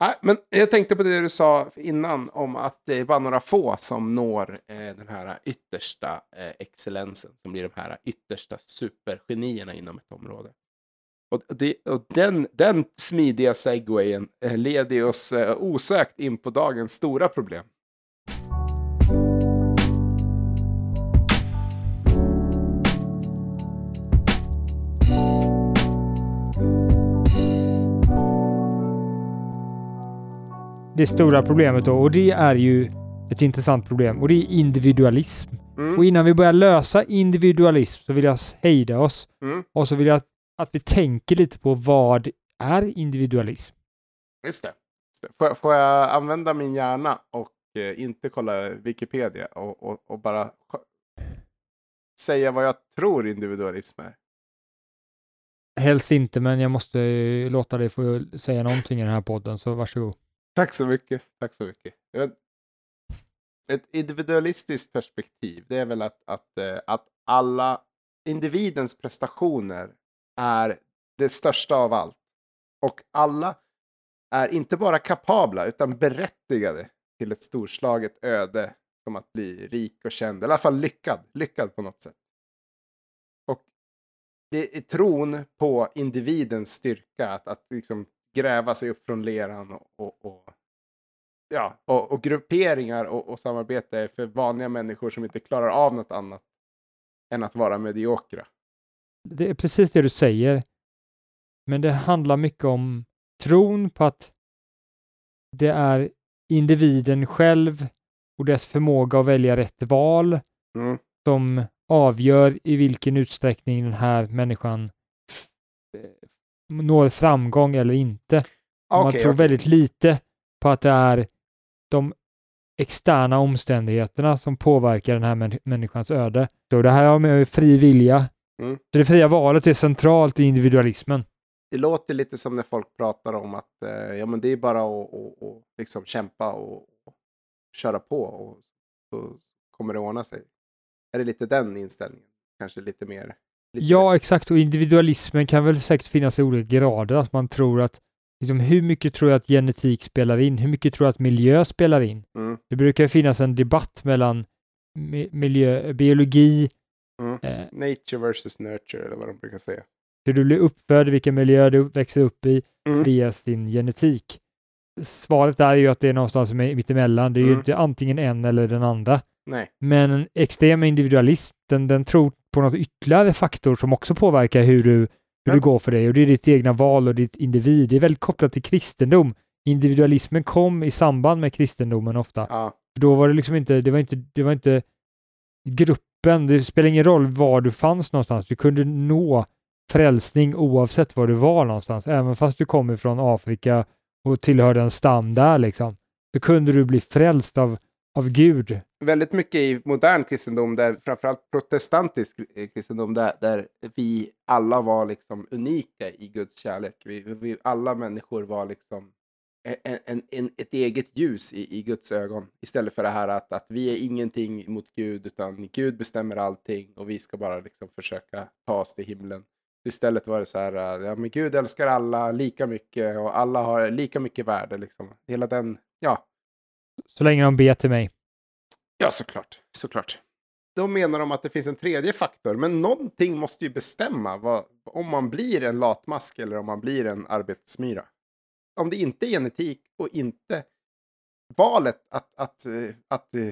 Nej, men jag tänkte på det du sa innan om att det är bara några få som når eh, den här yttersta eh, excellensen, som blir de här yttersta supergenierna inom ett område. Och, det, och den, den smidiga segwayen eh, leder oss eh, osökt in på dagens stora problem. Det stora problemet då, och det är ju ett intressant problem, och det är individualism. Mm. Och innan vi börjar lösa individualism så vill jag hejda oss Mm. och så vill jag att vi tänker lite på vad är individualism? Just det. Får, jag- får jag använda min hjärna och eh, inte kolla Wikipedia och, och, och bara säga vad jag tror individualism är? Helst inte, men jag måste eh, låta dig få säga någonting i den här podden, så varsågod. Tack så mycket. Tack så mycket. Ett individualistiskt perspektiv, det är väl att, att, eh, att alla individens prestationer är det största av allt. Och alla är inte bara kapabla, utan berättigade till ett storslaget öde som att bli rik och känd, eller i alla fall lyckad, lyckad på något sätt. Och det är tron på individens styrka, att, att liksom gräva sig upp från leran och, och, och ja, och, och grupperingar och, och samarbete är för vanliga människor som inte klarar av något annat än att vara mediokra. Det är precis det du säger. Men det handlar mycket om tron på att det är individen själv och dess förmåga att välja rätt val Mm. som avgör i vilken utsträckning den här människan eh, når framgång eller inte. Man Okej, tror okej. väldigt lite på att det är de externa omständigheterna som påverkar den här män- människans öde. Så det här har med fri vilja. Mm. Så det fria valet är centralt i individualismen. Det låter lite som när folk pratar om att eh, ja, men det är bara att och, och, liksom kämpa och, och köra på och så kommer det ordna sig. Är det lite den inställningen? Kanske lite mer? Lite Ja, exakt. Och individualismen kan väl säkert finnas i olika grader. Att man tror att, liksom, hur mycket tror jag att genetik spelar in? Hur mycket tror jag att miljö spelar in? Mm, Det brukar finnas en debatt mellan mi- miljö, biologi, mm. eh, Nature versus nurture eller vad de brukar säga. hur du blir uppfödd, vilken miljö du växer upp i, Mm. via din genetik. Svaret är ju att det är någonstans mi- mittemellan. Det är ju Mm. inte antingen en eller den andra. Nej. Men en extrem individualist, den, den tror på något ytterligare faktor som också påverkar hur du, hur det går för dig. Och det är ditt egna val och ditt individ. Det är väldigt kopplat till kristendom. Individualismen kom i samband med kristendomen ofta. Ja. För Då var det liksom inte, det var inte, det var inte öppen. det spelar ingen roll var du fanns någonstans. Du kunde nå frälsning oavsett var du var någonstans. Även fast du kom ifrån Afrika och tillhörde en stam där liksom. så kunde du bli frälst av, av Gud. Väldigt mycket i modern kristendom, där, framförallt protestantisk kristendom, där, där vi alla var liksom unika i Guds kärlek. Vi, vi, alla människor var liksom en, en, ett eget ljus i, i Guds ögon. Istället för det här att, att vi är ingenting mot Gud, utan Gud bestämmer allting och vi ska bara liksom försöka ta oss till himlen. Istället var det så här, äh, ja men Gud älskar alla lika mycket och alla har lika mycket värde liksom. Hela den, ja, Så länge de ber till mig. Ja, såklart. såklart. Då menar de att det finns en tredje faktor, men någonting måste ju bestämma vad, om man blir en latmask eller om man blir en arbetsmyra. Om det inte är genetik och inte valet att, att, eh, att, eh,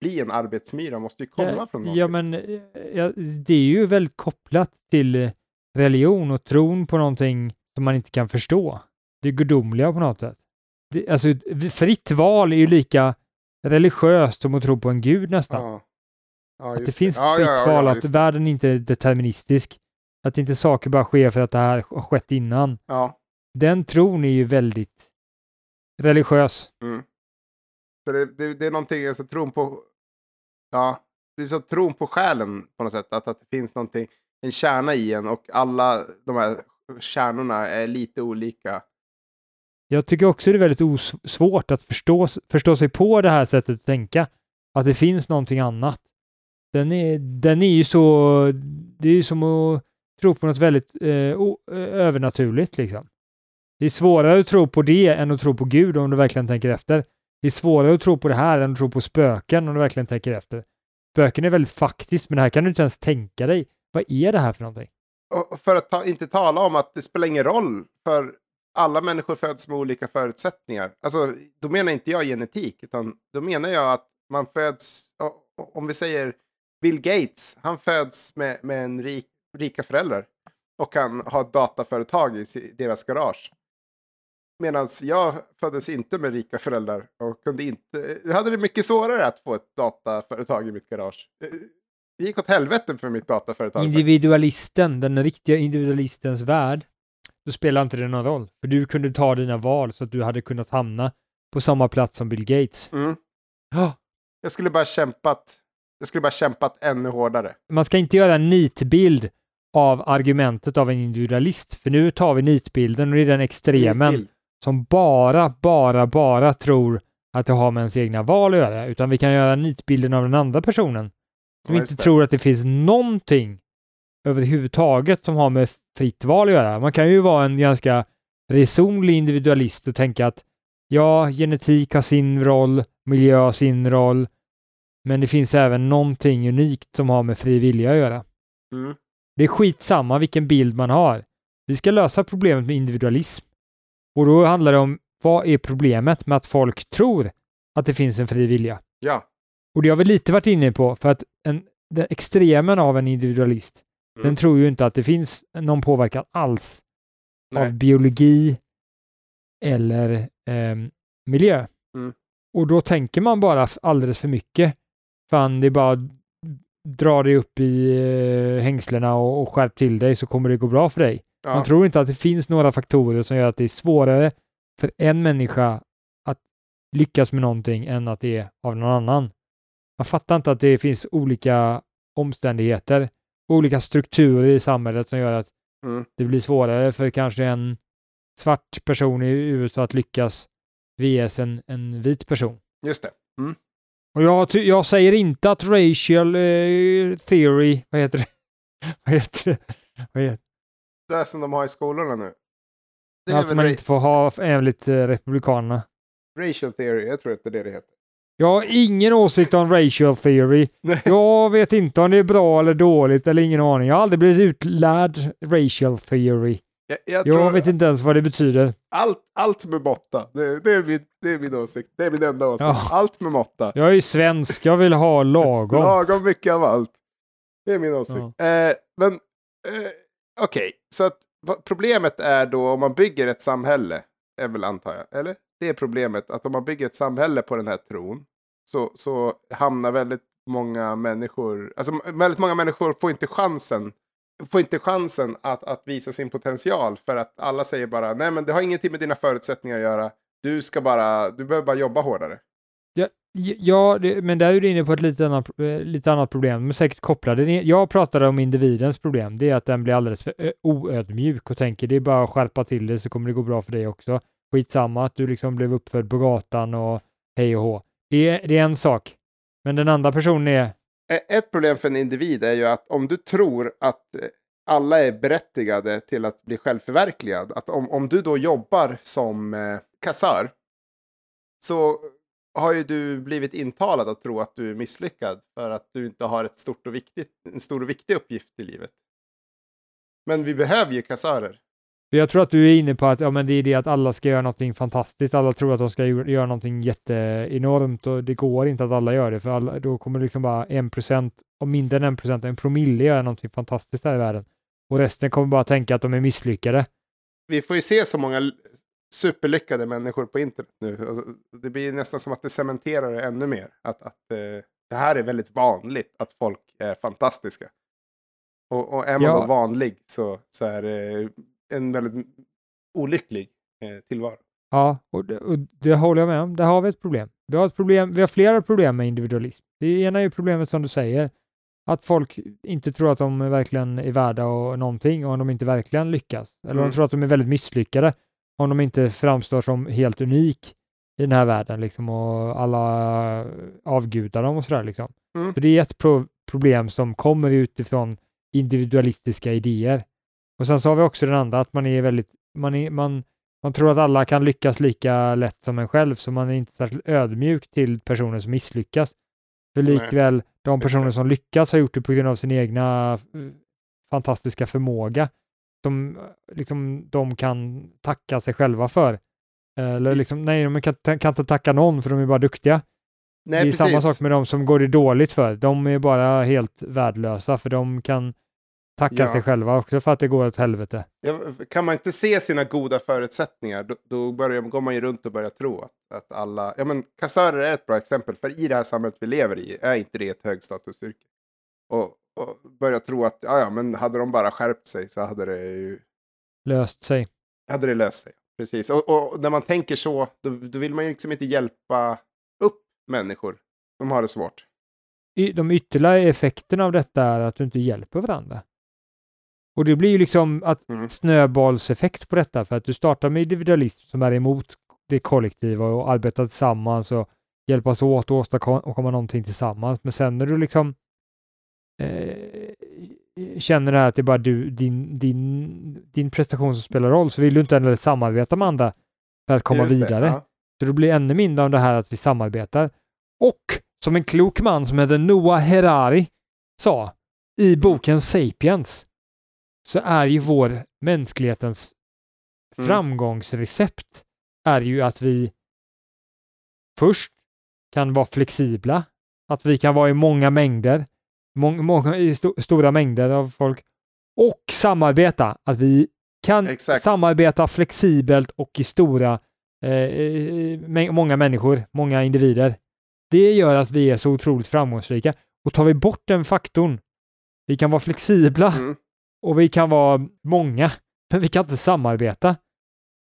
bli en arbetsmyra måste ju komma ja, från någonting. Ja, men eh, ja, det är ju väldigt kopplat till religion och tron på någonting som man inte kan förstå. Det gudomliga på något sätt. Det, alltså, fritt val är ju lika religiöst som att tro på en gud nästan. Ja. Ja, att det just finns ett fritt val, att det. världen inte är deterministisk. Att inte saker bara sker för att det här har skett innan. Ja. Den tron är ju väldigt religiös. Mm. Så det, det, det är någonting, alltså tron på... Ja, det är så tron på själen på något sätt. Att, att det finns någonting, en kärna i en och alla de här kärnorna är lite olika. Jag tycker också det är väldigt svårt att förstå, förstå sig på det här sättet att tänka. Att det finns någonting annat. Den är, den är ju så... Det är ju som att tro på något väldigt eh, övernaturligt liksom. Det är svårare att tro på det än att tro på Gud om du verkligen tänker efter. Det är svårare att tro på det här än att tro på spöken om du verkligen tänker efter. Spöken är väldigt faktiskt, men det här kan du inte ens tänka dig. Vad är det här för någonting? Och för att ta, inte tala om att det spelar ingen roll för alla människor föds med olika förutsättningar. Alltså, då menar inte jag genetik, utan då menar jag att man föds, om vi säger Bill Gates, han föds med, med en rik, rika föräldrar och kan ha ett dataföretag i deras garage. Medan jag föddes inte med rika föräldrar och kunde inte, jag hade det mycket svårare att få ett dataföretag i mitt garage. Det gick åt helvete för mitt dataföretag. Individualisten, den riktiga individualistens värld, då spelar inte det någon roll. För du kunde ta dina val så att du hade kunnat hamna på samma plats som Bill Gates. Mm. Ja. Jag skulle bara kämpat. Jag skulle bara kämpat ännu hårdare. Man ska inte göra en nitbild av argumentet av en individualist. För nu tar vi nitbilden och det är den extremen Nidbild. Som bara, bara, bara tror att det har med ens egna val att göra, utan vi kan göra nitbilden av den andra personen. Som Ja, inte tror att det finns någonting överhuvudtaget som har med fritt val att göra. Man kan ju vara en ganska resonlig individualist och tänka att ja, genetik har sin roll, miljö har sin roll, men det finns även någonting unikt som har med fri vilja att göra. Mm. Det är skitsamma vilken bild man har. Vi ska lösa problemet med individualism. Och då handlar det om vad är problemet med att folk tror att det finns en fri vilja? Ja. Och det har vi lite varit inne på för att en, den extremen av en individualist, Mm. den tror ju inte att det finns någon påverkan alls Nej. av biologi eller ehm, miljö. Mm. Och då tänker man bara alldeles för mycket. Fan, det är bara dra dig upp i eh, hängslena och, och skärp till dig så kommer det gå bra för dig. Ja. Man tror inte att det finns några faktorer som gör att det är svårare för en människa att lyckas med någonting än att det är av någon annan. Man fattar inte att det finns olika omständigheter, olika strukturer i samhället som gör att Mm. det blir svårare för kanske en svart person i USA att lyckas vs en, en vit person. Just det. Och jag, jag säger inte att racial eh, theory, vad heter det? [LAUGHS] vad heter det? Vad heter Det som de har i skolorna nu. Det det? är Alltså man inte får ha enligt eh, republikanerna. racial theory, jag tror inte det är det heter. Jag har ingen åsikt om racial theory. [LAUGHS] Jag vet inte om det är bra eller dåligt eller ingen aning. Jag har aldrig blivit utlärd racial theory. Jag, jag Jag vet inte ens vad det betyder. allt, allt med måtta. Det, det, är min, det är min åsikt. Det är min enda åsikt. Ja. Allt med måtta. Jag är ju svensk, jag vill ha lagom. [LAUGHS] Lagom mycket av allt. Det är min åsikt. Eh, men eh, okej, så att problemet är då om man bygger ett samhälle, är väl antar jag, eller? Det är problemet att om man bygger ett samhälle på den här tron så, så hamnar väldigt många människor, alltså väldigt många människor får inte chansen får inte chansen att, att visa sin potential för att alla säger bara nej men det har ingenting med dina förutsättningar att göra. Du ska bara, du behöver bara jobba hårdare. Ja, det, men där är du inne på ett lite annat, eh, lite annat problem. De är säkert kopplade. Jag pratade om individens problem. Det är att den blir alldeles för oödmjuk och tänker det är bara att skärpa till det så kommer det gå bra för dig också. Skitsamma att du liksom blev uppfödd på gatan och hej och hå. Det är, det är en sak. Men den andra personen är, Ett problem för en individ är ju att om du tror att eh, alla är berättigade till att bli självförverkligad, att om, om du då jobbar som eh, kassör så har ju du blivit intalad att tro att du är misslyckad för att du inte har ett stort och viktigt, en stor och viktig uppgift i livet. Men vi behöver ju kassörer. jag tror att du är inne på att ja, men det är det att alla ska göra någonting fantastiskt. Alla tror att de ska gö- göra någonting jätteenormt och det går inte att alla gör det för alla, då kommer liksom bara en procent, och mindre än en procent, en promille göra någonting fantastiskt här i världen. Och resten kommer bara tänka att de är misslyckade. Vi får ju se så många superlyckade människor på internet nu. Och Det blir nästan som att det cementerar det ännu mer. Att, att eh, det här är väldigt vanligt, att folk är fantastiska. Och, och är man Ja. då vanlig så, så är det en väldigt olycklig eh, tillvaro. Ja, och det, och det håller jag med om. Där har vi ett problem. Vi har, ett problem. vi har flera problem med individualism. Det ena är ju problemet som du säger, att folk inte tror att de verkligen är värda och någonting om de inte verkligen lyckas. Eller Mm. de tror att de är väldigt misslyckade om de inte framstår som helt unik i den här världen liksom och alla avgudar dem och sådär liksom. Mm. Så det är ett pro- problem som kommer utifrån individualistiska idéer. Och sen så har vi också den andra att man är väldigt, man, är, man, man tror att alla kan lyckas lika lätt som en själv, så man är inte särskilt ödmjuk till personer som misslyckas. För likväl, de personer som lyckats har gjort det på grund av sin egna eh, fantastiska förmåga som liksom, de kan tacka sig själva för. Eller liksom, nej, de kan, kan inte tacka någon för de är bara duktiga. Nej, det är samma sak med de som går det dåligt för. De är bara helt värdelösa för de kan tacka Ja. sig själva också för att det går åt helvete. Ja, kan man inte se sina goda förutsättningar då, då börjar, går man ju runt och börjar tro att, att alla... Ja, men kassörer är ett bra exempel, för i det här samhället vi lever i är inte det ett högstatusyrke. Och, och börja tro att ja, ja, men hade de bara skärpt sig så hade det ju Löst sig. hade det löst sig. Precis. Och, och när man tänker så, då, då vill man ju liksom inte hjälpa upp människor som har det svårt. Y- De ytterligare effekterna av detta är att du inte hjälper varandra. Och det blir ju liksom att Mm. snöbollseffekt på detta för att du startar med individualism som är emot det kollektiva och arbetar tillsammans och hjälpas åt och åstadkomma någonting tillsammans. Men sen när du liksom eh, känner det att det är bara du, din, din, din prestation som spelar roll så vill du inte heller samarbeta med andra för att komma Just det, vidare. ja. Så det blir ännu mindre om det här att vi samarbetar. Och som en klok man som heter Noah Harari sa i boken Sapiens så är ju vår mänsklighetens Mm. framgångsrecept är ju att vi först kan vara flexibla, att vi kan vara i många mängder, mång, många, i sto, stora mängder av folk och samarbeta, att vi kan Exakt. samarbeta flexibelt och i stora, eh, eh, många människor, många individer. Det gör att vi är så otroligt framgångsrika. Och tar vi bort den faktorn, vi kan vara flexibla Mm. och vi kan vara många, men vi kan inte samarbeta.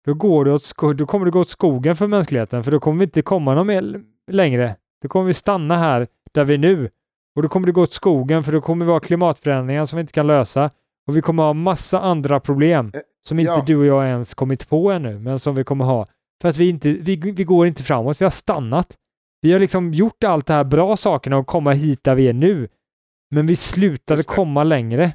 Då, går det åt då kommer det gå åt skogen för mänskligheten, för då kommer vi inte komma någon mer längre. Då kommer vi stanna här där vi är nu. Och då kommer det gå åt skogen, för då kommer vi ha klimatförändringar som vi inte kan lösa. Och vi kommer ha massa andra problem Eh, som inte ja. du och jag ens kommit på ännu, men som vi kommer ha. För att vi inte, vi, vi går inte framåt, vi har stannat. Vi har liksom gjort allt det här bra sakerna och komma hit där vi är nu. Men vi slutade komma längre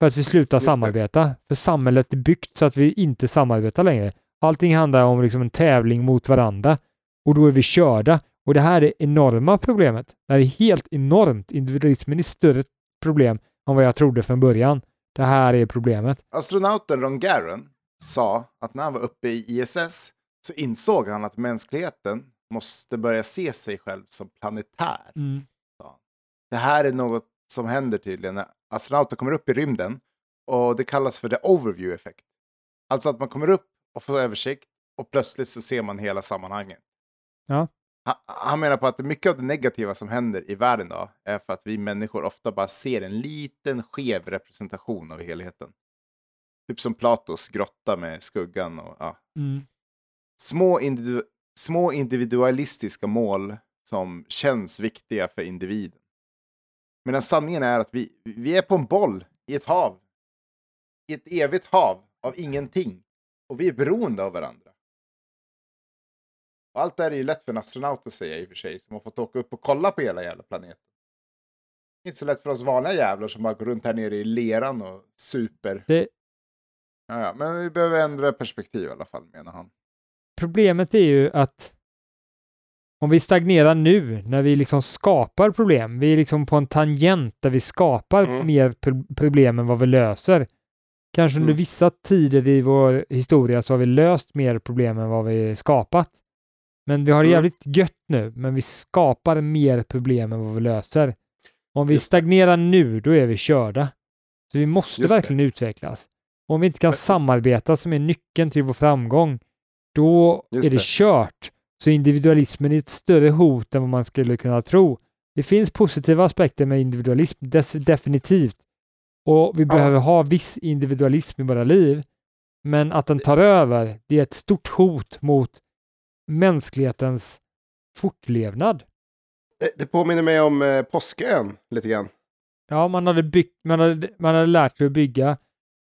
för att vi slutar Just det. samarbeta. För samhället är byggt så att vi inte samarbetar längre. Allting handlar om liksom en tävling mot varandra och då är vi körda. Och det här är det enorma problemet. Det här är helt enormt. Individualismen är större problem än vad jag trodde från början. Det här är problemet. Astronauten Ron Garan sa att när han var uppe i ISS så insåg han att mänskligheten måste börja se sig själv som planetär. Det här är något som händer tydligen när astronauter kommer upp i rymden och det kallas för the overview effekt. Alltså att man kommer upp och får översikt och plötsligt så ser man hela sammanhanget. Ja. Ha- Han menar på att mycket av det negativa som händer i världen idag är för att vi människor ofta bara ser en liten skev representation av helheten. Typ som Platos grotta med skuggan och ja, Mm. små, individu- små individualistiska mål som känns viktiga för individen. Medan sanningen är att vi, vi är på en boll i ett hav. I ett evigt hav av ingenting. Och vi är beroende av varandra. Och allt det här är ju lätt för en astronaut att säga i och för sig, som har fått åka upp och kolla på hela jävla planeten. Det är inte så lätt för oss vanliga jävlar som bara går runt här nere i leran och super. Det- Ja, ja, men vi behöver ändra perspektiv i alla fall, menar han. Problemet är ju att om vi stagnerar nu när vi liksom skapar problem, vi är liksom på en tangent där vi skapar Mm. mer pro- problem än vad vi löser. Kanske under Mm. vissa tider i vår historia så har vi löst mer problem än vad vi skapat. Men vi har det Mm. jävligt gött nu, men vi skapar mer problem än vad vi löser. Om vi Just det. stagnerar nu, då är vi körda. Så vi måste Just det. verkligen utvecklas. Om vi inte kan samarbeta som är nyckeln till vår framgång, då Just är det, det. kört. Så individualismen är ett större hot än vad man skulle kunna tro. Det finns positiva aspekter med individualism, definitivt. Och vi Ja. behöver ha viss individualism i våra liv. Men att den tar över, det är ett stort hot mot mänsklighetens fortlevnad. Det, det påminner mig om eh, Påskön lite grann. Ja, man hade, byggt, man hade, man hade lärt sig att bygga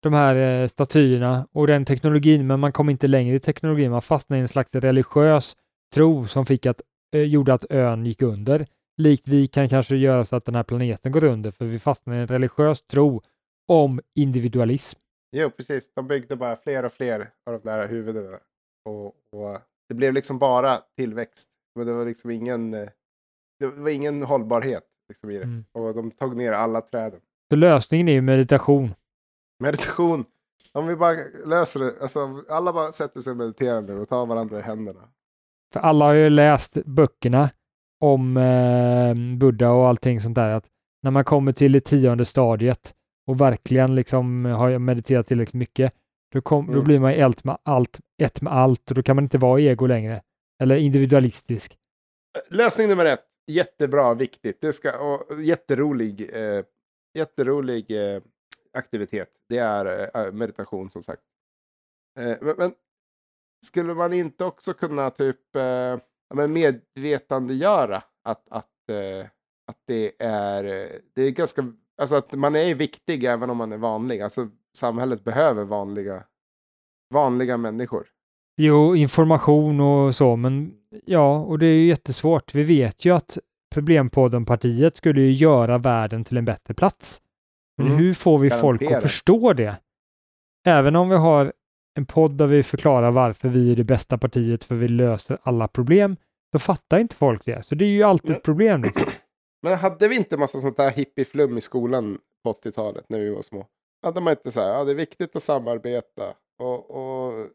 de här eh, statyerna och den teknologin, men man kom inte längre i teknologin. Man fastnade i en slags religiös tro som fick att, eh, gjorde att ön gick under. Likt vi kan kanske göra så att den här planeten går under, för vi fastnade i en religiös tro om individualism. Jo, precis. De byggde bara fler och fler av de där huvudena. Och, och det blev liksom bara tillväxt. Men det var liksom ingen, eh, det var ingen hållbarhet liksom i det. Mm. Och de tog ner alla träden. Så lösningen är ju meditation. Meditation. Om vi bara löser det. Alltså, alla bara sätter sig och mediterar nu och tar varandra i händerna. För alla har ju läst böckerna om eh, Buddha och allting sånt där. Att när man kommer till det tionde stadiet och verkligen liksom har mediterat tillräckligt mycket, då, kom, då Mm. blir man ett med, allt, ett med allt och då kan man inte vara ego längre. Eller individualistisk. Lösning nummer ett. Jättebra, viktigt. Det ska, och jätterolig, eh, jätterolig eh, aktivitet. Det är eh, meditation som sagt. Eh, men, men skulle man inte också kunna typ eh, medvetandegöra att, att, eh, att det är, eh, det är ganska, alltså att man är viktig även om man är vanlig. Alltså samhället behöver vanliga, vanliga människor. Jo, information och så, men ja, och det är ju jättesvårt. Vi vet ju att Problempodden-partiet skulle ju göra världen till en bättre plats. Men Mm. hur får vi folk Garanterat. att förstå det? Även om vi har en podd där vi förklarar varför vi är det bästa partiet för vi löser alla problem, så fattar inte folk det. Så det är ju alltid Nej. ett problem. Liksom. [CLEARS THROAT] Men hade vi inte massa sånt där hippieflum i skolan på 80-talet när vi var små? Hade man inte så här, ja det är viktigt att samarbeta och, och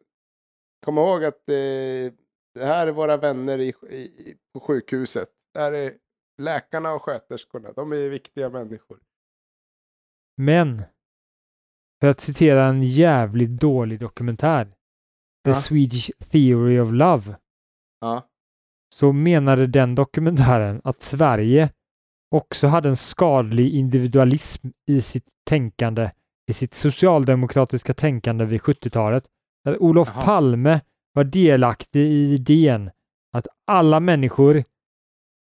kom ihåg att det, det här är våra vänner i, i, på sjukhuset. Det här är läkarna och sköterskorna, de är viktiga människor. Men, för att citera en jävligt dålig dokumentär, The Ja. Swedish Theory of Love, Ja, så menade den dokumentären att Sverige också hade en skadlig individualism i sitt tänkande, i sitt socialdemokratiska tänkande vid 70-talet. Där Olof Jaha. Palme var delaktig i idén att alla människor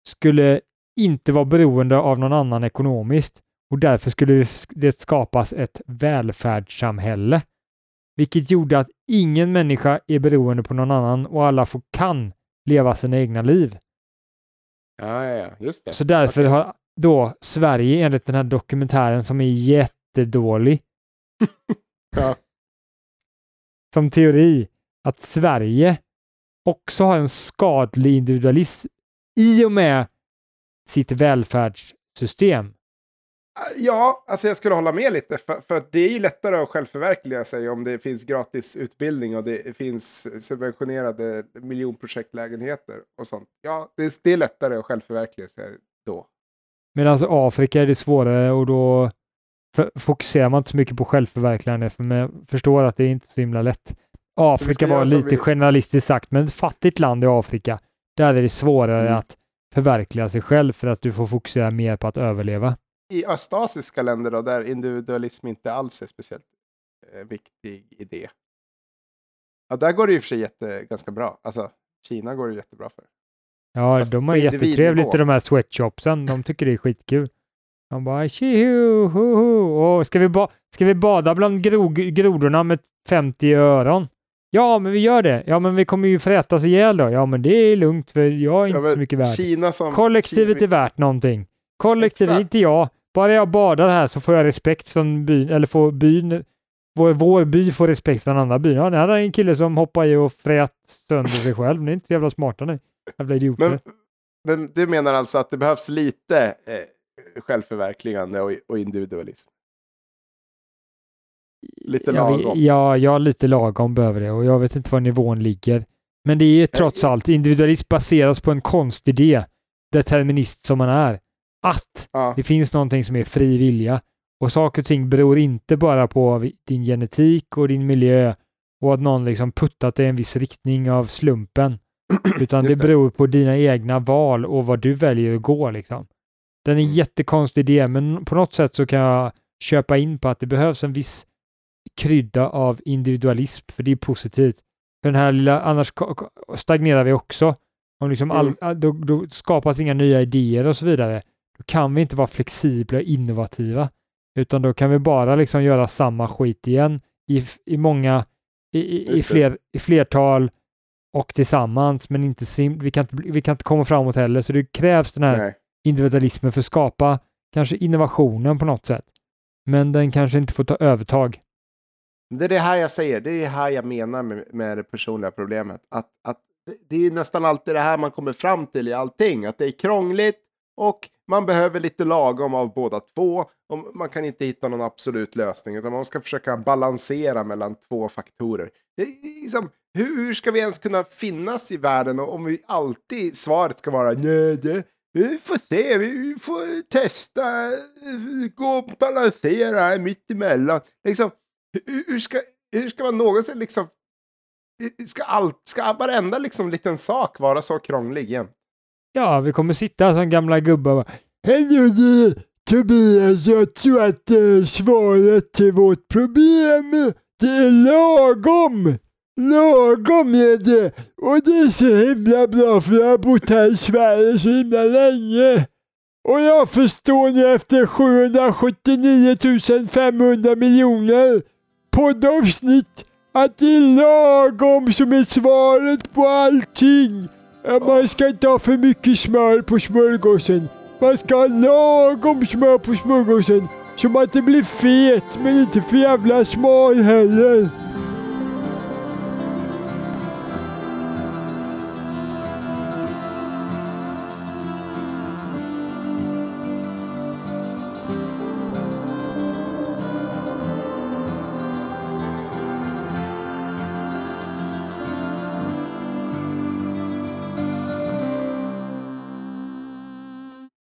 skulle inte vara beroende av någon annan ekonomiskt och därför skulle det skapas ett välfärdssamhälle. Vilket gjorde att ingen människa är beroende på någon annan och alla får, kan leva sina egna liv. ja, ja, just det. Så därför Okej. har då Sverige enligt den här dokumentären som är jättedålig [LAUGHS] Ja. som teori att Sverige också har en skadlig individualism i och med sitt välfärdssystem. Ja, alltså jag skulle hålla med lite. För, för det är ju lättare att självförverkliga sig om det finns gratis utbildning och det finns subventionerade miljonprojektlägenheter och sånt. Ja, det är, det är lättare att självförverkliga sig då. Medan alltså Afrika är det svårare och då fokuserar man inte så mycket på självförverkligande för man förstår att det är inte så himla lätt. Afrika var lite vi- generalistiskt sagt, men ett fattigt land i Afrika, där är det svårare Mm. att förverkliga sig själv för att du får fokusera mer på att överleva. I östasiska länder då, där individualism inte alls är speciellt eh, viktig idé. Ja, där går det och för sig jätte, ganska bra. Alltså, Kina går det jättebra för. Ja, Fast de har jättetrevligt i de här sweatshopsen. De tycker det är skitkul. De bara tjoho, ho, ho. Och ska, vi ba- ska vi bada bland gro- grodorna med 50 öron? Ja, men vi gör det. Ja, men vi kommer ju frätas ihjäl då. Ja, men det är lugnt för jag är inte Ja, så mycket värd. Kina som... Kollektivet Ki- är värt någonting. Kollektivet, inte jag. Bara jag badar här så får jag respekt från byn, eller får byn, vår, vår by får respekt från andra byn. Ja, det här är en kille som hoppar i och frät sönder sig själv. Ni är inte så jävla smarta ni. Jävla idioter. Men, men du menar alltså att det behövs lite eh, självförverkligande och, och individualism? Lite Ja, lagom. ja, ja, lite lagom behöver det och jag vet inte var nivån ligger. Men det är trots allt, individualism baseras på en konstidé, determinist som man är, att Ja, det finns någonting som är fri vilja och saker och ting beror inte bara på din genetik och din miljö och att någon liksom puttat dig i en viss riktning av slumpen, [CLEARS THROAT] utan det det. beror på dina egna val och vad du väljer att gå liksom. Den är en jättekonstig idé, men på något sätt så kan jag köpa in på att det behövs en viss krydda av individualism, för det är positivt. För den här lilla, annars stagnerar vi också. Om liksom all, Mm. då, då skapas inga nya idéer och så vidare. Då kan vi inte vara flexibla och innovativa, utan då kan vi bara liksom göra samma skit igen i, i många, i, i, fler, i flertal och tillsammans, men inte sim, vi, kan inte, vi kan inte komma framåt heller, så det krävs den här nej individualismen för att skapa kanske innovationen på något sätt. Men den kanske inte får ta övertag. Det är det här jag säger, det är det här jag menar med, med det personliga problemet. Att, att det- är ju nästan alltid det här man kommer fram till i allting. Att det är krångligt och man behöver lite lagom av båda två. Och man kan inte hitta någon absolut lösning utan man ska försöka balansera mellan två faktorer. Det är liksom, hur, ska vi ens kunna finnas i världen om vi alltid svaret ska vara nej, det, vi får se, vi får testa, gå och balansera här mitt emellan. Liksom, hur, ska, hur ska man någonsin liksom... Ska, allt, ska varenda liksom liten sak vara så krånglig igen? Ja, vi kommer sitta som gamla gubbar och bara, Hej Tobias, jag tror att eh, svaret till vårt problem, det är lagom. Lagom är det. Och det är så himla bra för jag har bott här i Sverige så himla länge. Och jag förstår nu efter 779 500 miljoner poddavsnitt att det är lagom som är svaret på allting. Man ska inte ha för mycket smör på smörgåsen. Man ska ha lagom smör på smörgåsen. Som att det blir fet men inte för jävla smal heller.